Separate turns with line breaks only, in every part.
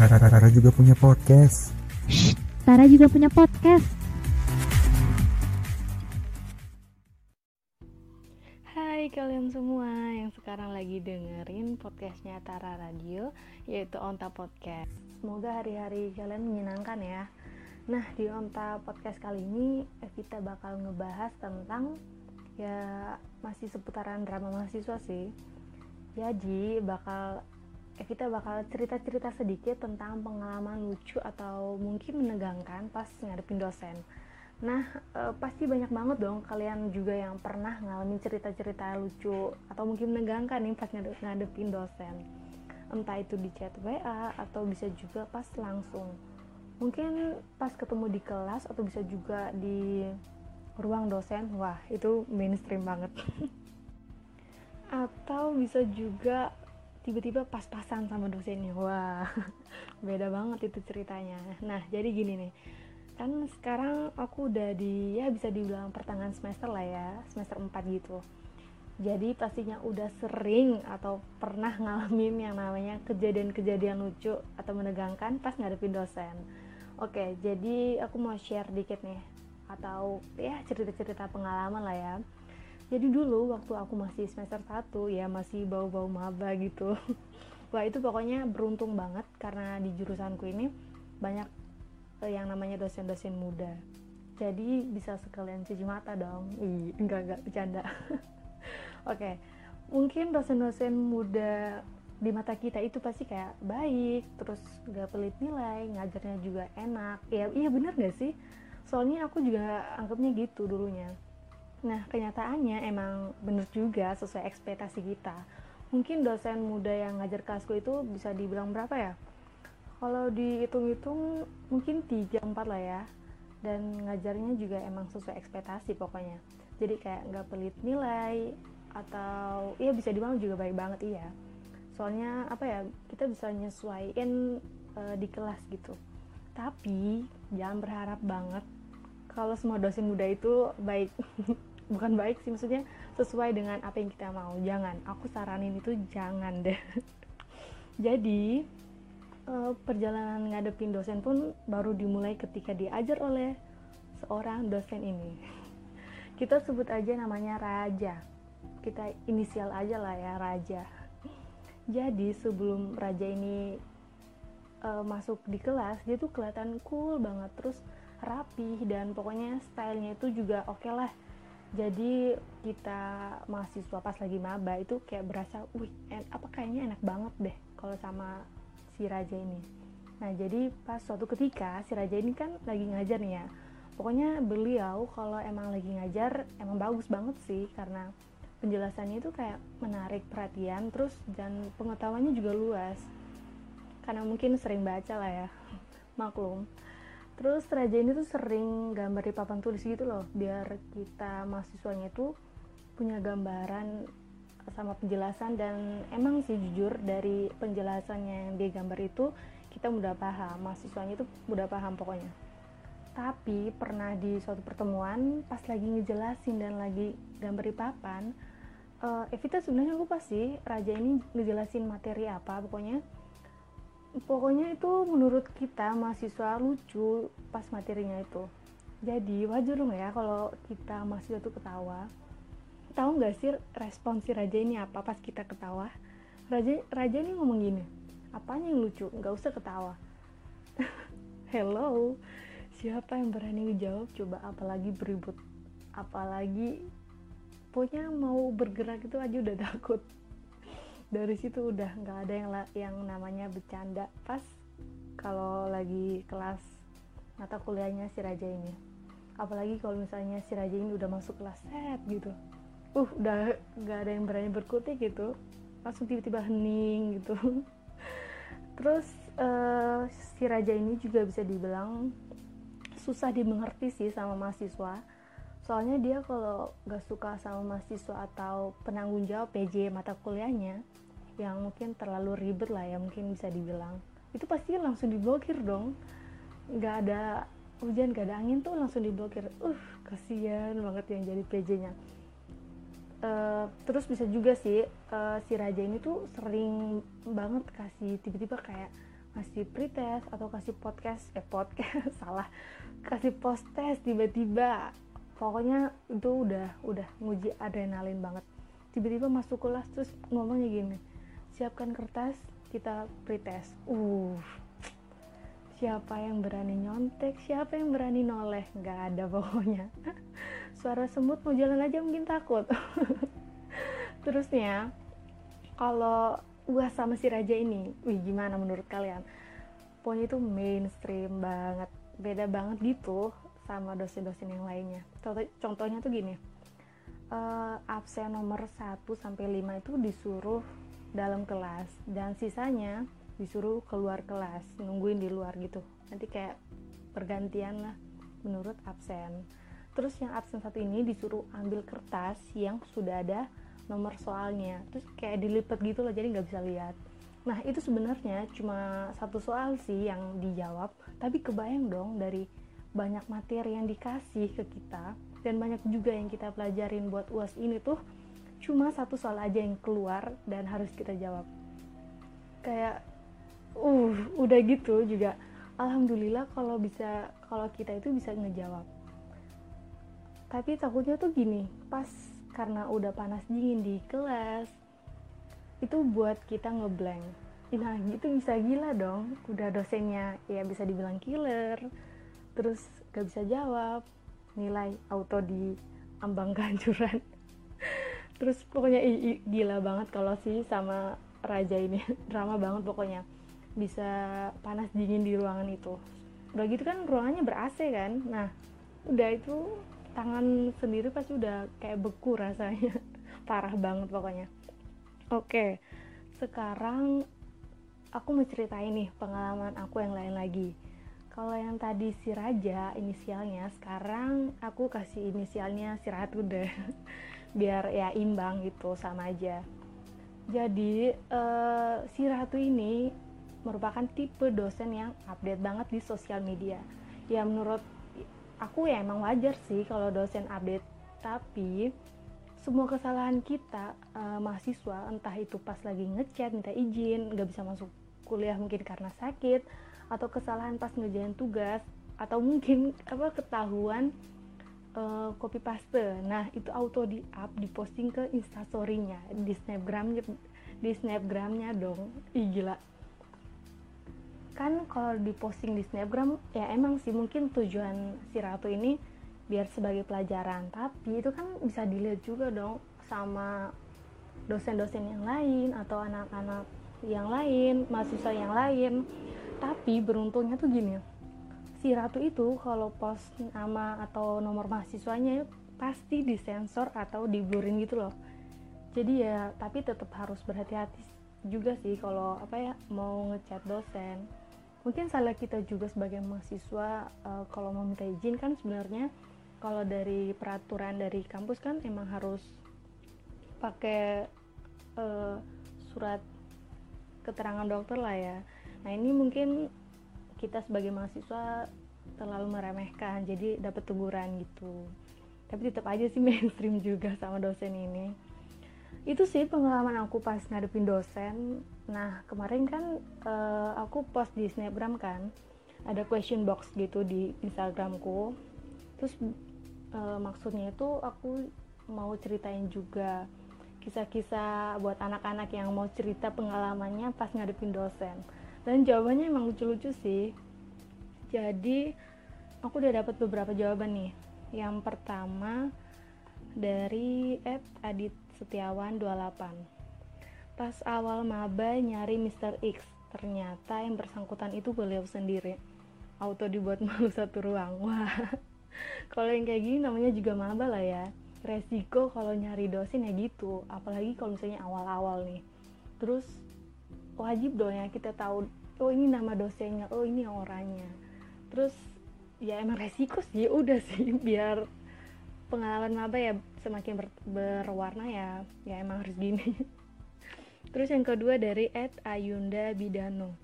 Tara juga punya podcast.
Tara juga punya podcast.
Hai kalian semua yang sekarang lagi dengerin podcastnya Tara Radio yaitu Onta Podcast. Semoga hari-hari kalian menyenangkan ya. Nah di Onta Podcast kali ini kita bakal ngebahas tentang ya masih seputaran drama mahasiswa sih. Jadi bakal eh, kita bakal cerita-cerita sedikit tentang pengalaman lucu atau mungkin menegangkan pas ngadepin dosen. Nah, e, pasti banyak banget dong kalian juga yang pernah ngalamin cerita-cerita lucu atau mungkin menegangkan nih pas ngadepin dosen. Entah itu di chat WA atau bisa juga pas langsung. Mungkin pas ketemu di kelas atau bisa juga di ruang dosen. Wah, itu mainstream banget. atau bisa juga tiba-tiba pas-pasan sama dosennya. Wah beda banget itu ceritanya. Nah jadi gini nih. Kan sekarang aku udah di ya bisa dibilang pertengahan semester lah ya semester 4 gitu. Jadi pastinya udah sering atau pernah ngalamin yang namanya kejadian-kejadian lucu atau menegangkan pas ngadepin dosen. Oke jadi aku mau share dikit nih. Atau ya cerita-cerita pengalaman lah ya jadi dulu waktu aku masih semester 1 ya masih bau-bau maba gitu. Wah itu pokoknya beruntung banget karena di jurusanku ini banyak eh, yang namanya dosen-dosen muda. Jadi bisa sekalian cuci mata dong. Ih, enggak enggak bercanda. Oke mungkin dosen-dosen muda di mata kita itu pasti kayak baik terus gak pelit nilai ngajarnya juga enak. Ya iya bener gak sih? Soalnya aku juga anggapnya gitu dulunya Nah, kenyataannya emang bener juga sesuai ekspektasi kita. Mungkin dosen muda yang ngajar kelasku itu bisa dibilang berapa ya? Kalau dihitung-hitung mungkin 3-4 lah ya. Dan ngajarnya juga emang sesuai ekspektasi pokoknya. Jadi kayak nggak pelit nilai atau iya bisa dibilang juga baik banget iya. Soalnya apa ya, kita bisa nyesuaiin uh, di kelas gitu. Tapi jangan berharap banget kalau semua dosen muda itu baik bukan baik sih maksudnya sesuai dengan apa yang kita mau. Jangan aku saranin itu jangan deh. Jadi uh, perjalanan ngadepin dosen pun baru dimulai ketika diajar oleh seorang dosen ini. Kita sebut aja namanya Raja. Kita inisial aja lah ya Raja. Jadi sebelum Raja ini uh, masuk di kelas dia tuh kelihatan cool banget terus rapih dan pokoknya stylenya itu juga oke okay lah jadi kita mahasiswa pas lagi maba itu kayak berasa, wih, en apa kayaknya enak banget deh kalau sama si Raja ini. Nah jadi pas suatu ketika si Raja ini kan lagi ngajar nih ya. Pokoknya beliau kalau emang lagi ngajar emang bagus banget sih karena penjelasannya itu kayak menarik perhatian terus dan pengetahuannya juga luas. Karena mungkin sering baca lah ya, maklum terus Raja ini tuh sering gambar di papan tulis gitu loh biar kita mahasiswanya itu punya gambaran sama penjelasan. Dan emang sih jujur dari penjelasannya yang dia gambar itu kita mudah paham mahasiswanya itu mudah paham pokoknya. Tapi pernah di suatu pertemuan pas lagi ngejelasin dan lagi gambar di papan uh, Evita sebenarnya lupa sih Raja ini ngejelasin materi apa pokoknya pokoknya itu menurut kita mahasiswa lucu pas materinya itu. Jadi wajar dong ya kalau kita mahasiswa tuh ketawa. Tahu nggak sih respon si raja ini apa pas kita ketawa? Raja raja ini ngomong gini apanya yang lucu? Nggak usah ketawa. Hello siapa yang berani ngejawab? Coba apalagi beribut apalagi pokoknya mau bergerak itu aja udah takut dari situ udah nggak ada yang yang namanya bercanda. Pas kalau lagi kelas mata kuliahnya si Raja ini. Apalagi kalau misalnya si Raja ini udah masuk kelas set gitu. Uh udah nggak ada yang berani berkutik gitu. Langsung tiba-tiba hening gitu. Terus uh, si Raja ini juga bisa dibilang susah dimengerti sih sama mahasiswa soalnya dia kalau gak suka sama mahasiswa atau penanggung jawab PJ mata kuliahnya yang mungkin terlalu ribet lah ya mungkin bisa dibilang. Itu pasti langsung diblokir dong. Nggak ada hujan gak ada angin tuh langsung diblokir. Uh kasihan banget yang jadi PJ-nya uh, eh, terus bisa juga sih uh, si raja ini tuh sering banget kasih tiba-tiba kayak kasih pretest atau kasih podcast eh podcast salah. Kasih post test tiba-tiba pokoknya itu udah udah nguji adrenalin banget. Tiba-tiba masuk kelas terus ngomongnya gini siapkan kertas kita pretest. Uh siapa yang berani nyontek siapa yang berani noleh? Nggak ada pokoknya. Suara semut mau jalan aja mungkin takut. Terusnya kalau gua sama si raja ini wih gimana menurut kalian? Pokoknya itu mainstream banget beda banget gitu sama dosen-dosen yang lainnya. Contoh, contohnya tuh gini uh, absen nomor 1 sampai 5 itu disuruh dalam kelas dan sisanya disuruh keluar kelas nungguin di luar gitu. Nanti kayak pergantian lah menurut absen. Terus yang absen satu ini disuruh ambil kertas yang sudah ada nomor soalnya. Terus kayak dilipat gitu loh jadi nggak bisa lihat. Nah itu sebenarnya cuma satu soal sih yang dijawab tapi kebayang dong dari banyak materi yang dikasih ke kita dan banyak juga yang kita pelajarin buat uas ini tuh cuma satu soal aja yang keluar dan harus kita jawab. Kayak uh udah gitu juga. Alhamdulillah kalau bisa kalau kita itu bisa ngejawab. Tapi takutnya tuh gini pas karena udah panas dingin di kelas itu buat kita ngeblank. Nah gitu bisa gila dong. Udah dosennya ya bisa dibilang killer terus gak bisa jawab nilai auto di ambang kehancuran. Terus pokoknya gila banget kalau sih sama raja ini. Drama banget pokoknya. Bisa panas dingin di ruangan itu. Udah gitu kan ruangannya ber AC kan? Nah udah itu tangan sendiri pasti udah kayak beku rasanya. Parah banget pokoknya. Oke sekarang aku mau ceritain nih pengalaman aku yang lain lagi kalau yang tadi si Raja inisialnya sekarang aku kasih inisialnya si Ratu deh biar ya imbang gitu sama aja. Jadi uh, si Ratu ini merupakan tipe dosen yang update banget di sosial media. Ya menurut aku ya emang wajar sih kalau dosen update. Tapi semua kesalahan kita uh, mahasiswa entah itu pas lagi ngechat minta izin nggak bisa masuk kuliah mungkin karena sakit atau kesalahan pas ngerjain tugas atau mungkin apa ketahuan uh, copy paste. Nah itu auto di up diposting ke instastorynya di snapgramnya di snapgramnya dong. Ih, gila. Kan kalau diposting di snapgram ya emang sih mungkin tujuan si ratu ini biar sebagai pelajaran. Tapi itu kan bisa dilihat juga dong sama dosen-dosen yang lain atau anak-anak yang lain mahasiswa yang lain tapi beruntungnya tuh gini si ratu itu kalau post nama atau nomor mahasiswanya pasti disensor atau diblurin gitu loh. Jadi ya tapi tetap harus berhati-hati juga sih kalau apa ya mau ngechat dosen. Mungkin salah kita juga sebagai mahasiswa uh, kalau mau minta izin kan sebenarnya kalau dari peraturan dari kampus kan emang harus pakai uh, surat keterangan dokter lah ya nah ini mungkin kita sebagai mahasiswa terlalu meremehkan jadi dapat teguran gitu. Tapi tetap aja sih mainstream juga sama dosen ini. Itu sih pengalaman aku pas ngadepin dosen. Nah kemarin kan uh, aku post di snapgram kan ada question box gitu di instagramku. Terus uh, maksudnya itu aku mau ceritain juga kisah-kisah buat anak-anak yang mau cerita pengalamannya pas ngadepin dosen dan jawabannya emang lucu-lucu sih. Jadi aku udah dapat beberapa jawaban nih. Yang pertama dari Ed Adit Setiawan 28 Pas awal maba nyari Mr. X Ternyata yang bersangkutan itu beliau sendiri. Auto dibuat malu satu ruang. Wah. Kalau yang kayak gini namanya juga maba lah ya. Resiko kalau nyari dosen ya gitu. Apalagi kalau misalnya awal-awal nih. Terus wajib dong ya kita tahu Oh ini nama dosennya, oh ini orangnya. Terus ya emang resiko sih udah sih biar pengalaman maba ya semakin ber, berwarna ya ya emang harus gini. Terus yang kedua dari Ed Ayunda Bidano.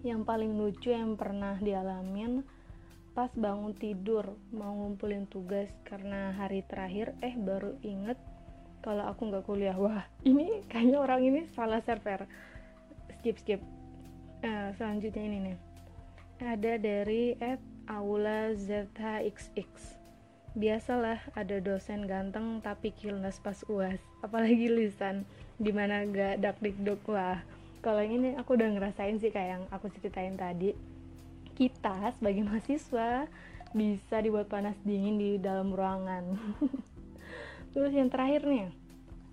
Yang paling lucu yang pernah dialamin pas bangun tidur mau ngumpulin tugas karena hari terakhir eh baru inget kalau aku nggak kuliah. Wah ini kayaknya orang ini salah server skip skip. Uh, selanjutnya ini nih. Ada dari at Aula ZHXX biasalah ada dosen ganteng tapi kilnas pas uas apalagi lisan di mana gak dak dikduk wah kalau ini aku udah ngerasain sih kayak yang aku ceritain tadi. Kita sebagai mahasiswa bisa dibuat panas dingin di dalam ruangan. Terus yang terakhir nih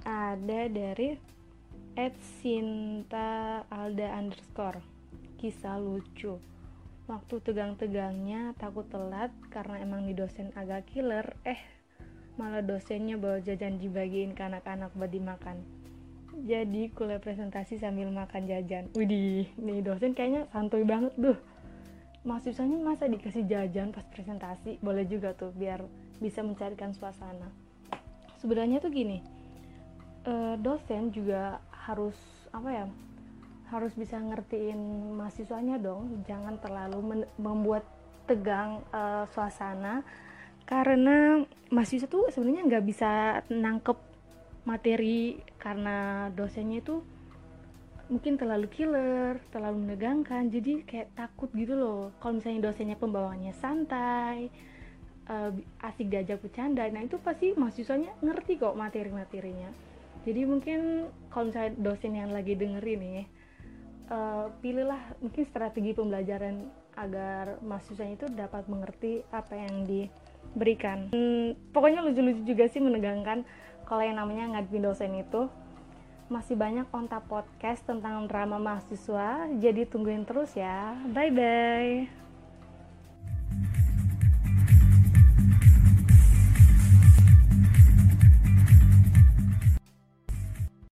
ada dari Ed Sinta Alda underscore. Kisah lucu. Waktu tegang-tegangnya takut telat karena emang di dosen agak killer eh malah dosennya bawa jajan dibagiin ke anak-anak buat dimakan. Jadi kuliah presentasi sambil makan jajan. Widih nih dosen kayaknya santuy banget tuh. Mahasiswanya masa dikasih jajan pas presentasi? Boleh juga tuh biar bisa mencarikan suasana. Sebenarnya tuh gini uh, dosen juga harus apa ya harus bisa ngertiin mahasiswanya dong jangan terlalu membuat tegang uh, suasana karena mahasiswa tuh sebenarnya nggak bisa nangkep materi karena dosennya itu mungkin terlalu killer, terlalu menegangkan, jadi kayak takut gitu loh. Kalau misalnya dosennya pembawanya santai, uh, asik diajak bercanda, nah itu pasti mahasiswanya ngerti kok materi-materinya. Jadi mungkin kalau misalnya dosen yang lagi dengerin nih, uh, pilihlah mungkin strategi pembelajaran agar mahasiswanya itu dapat mengerti apa yang diberikan. Hmm, pokoknya lucu-lucu juga sih menegangkan kalau yang namanya ngadepin dosen itu masih banyak onta podcast tentang drama mahasiswa, jadi tungguin terus ya. Bye bye.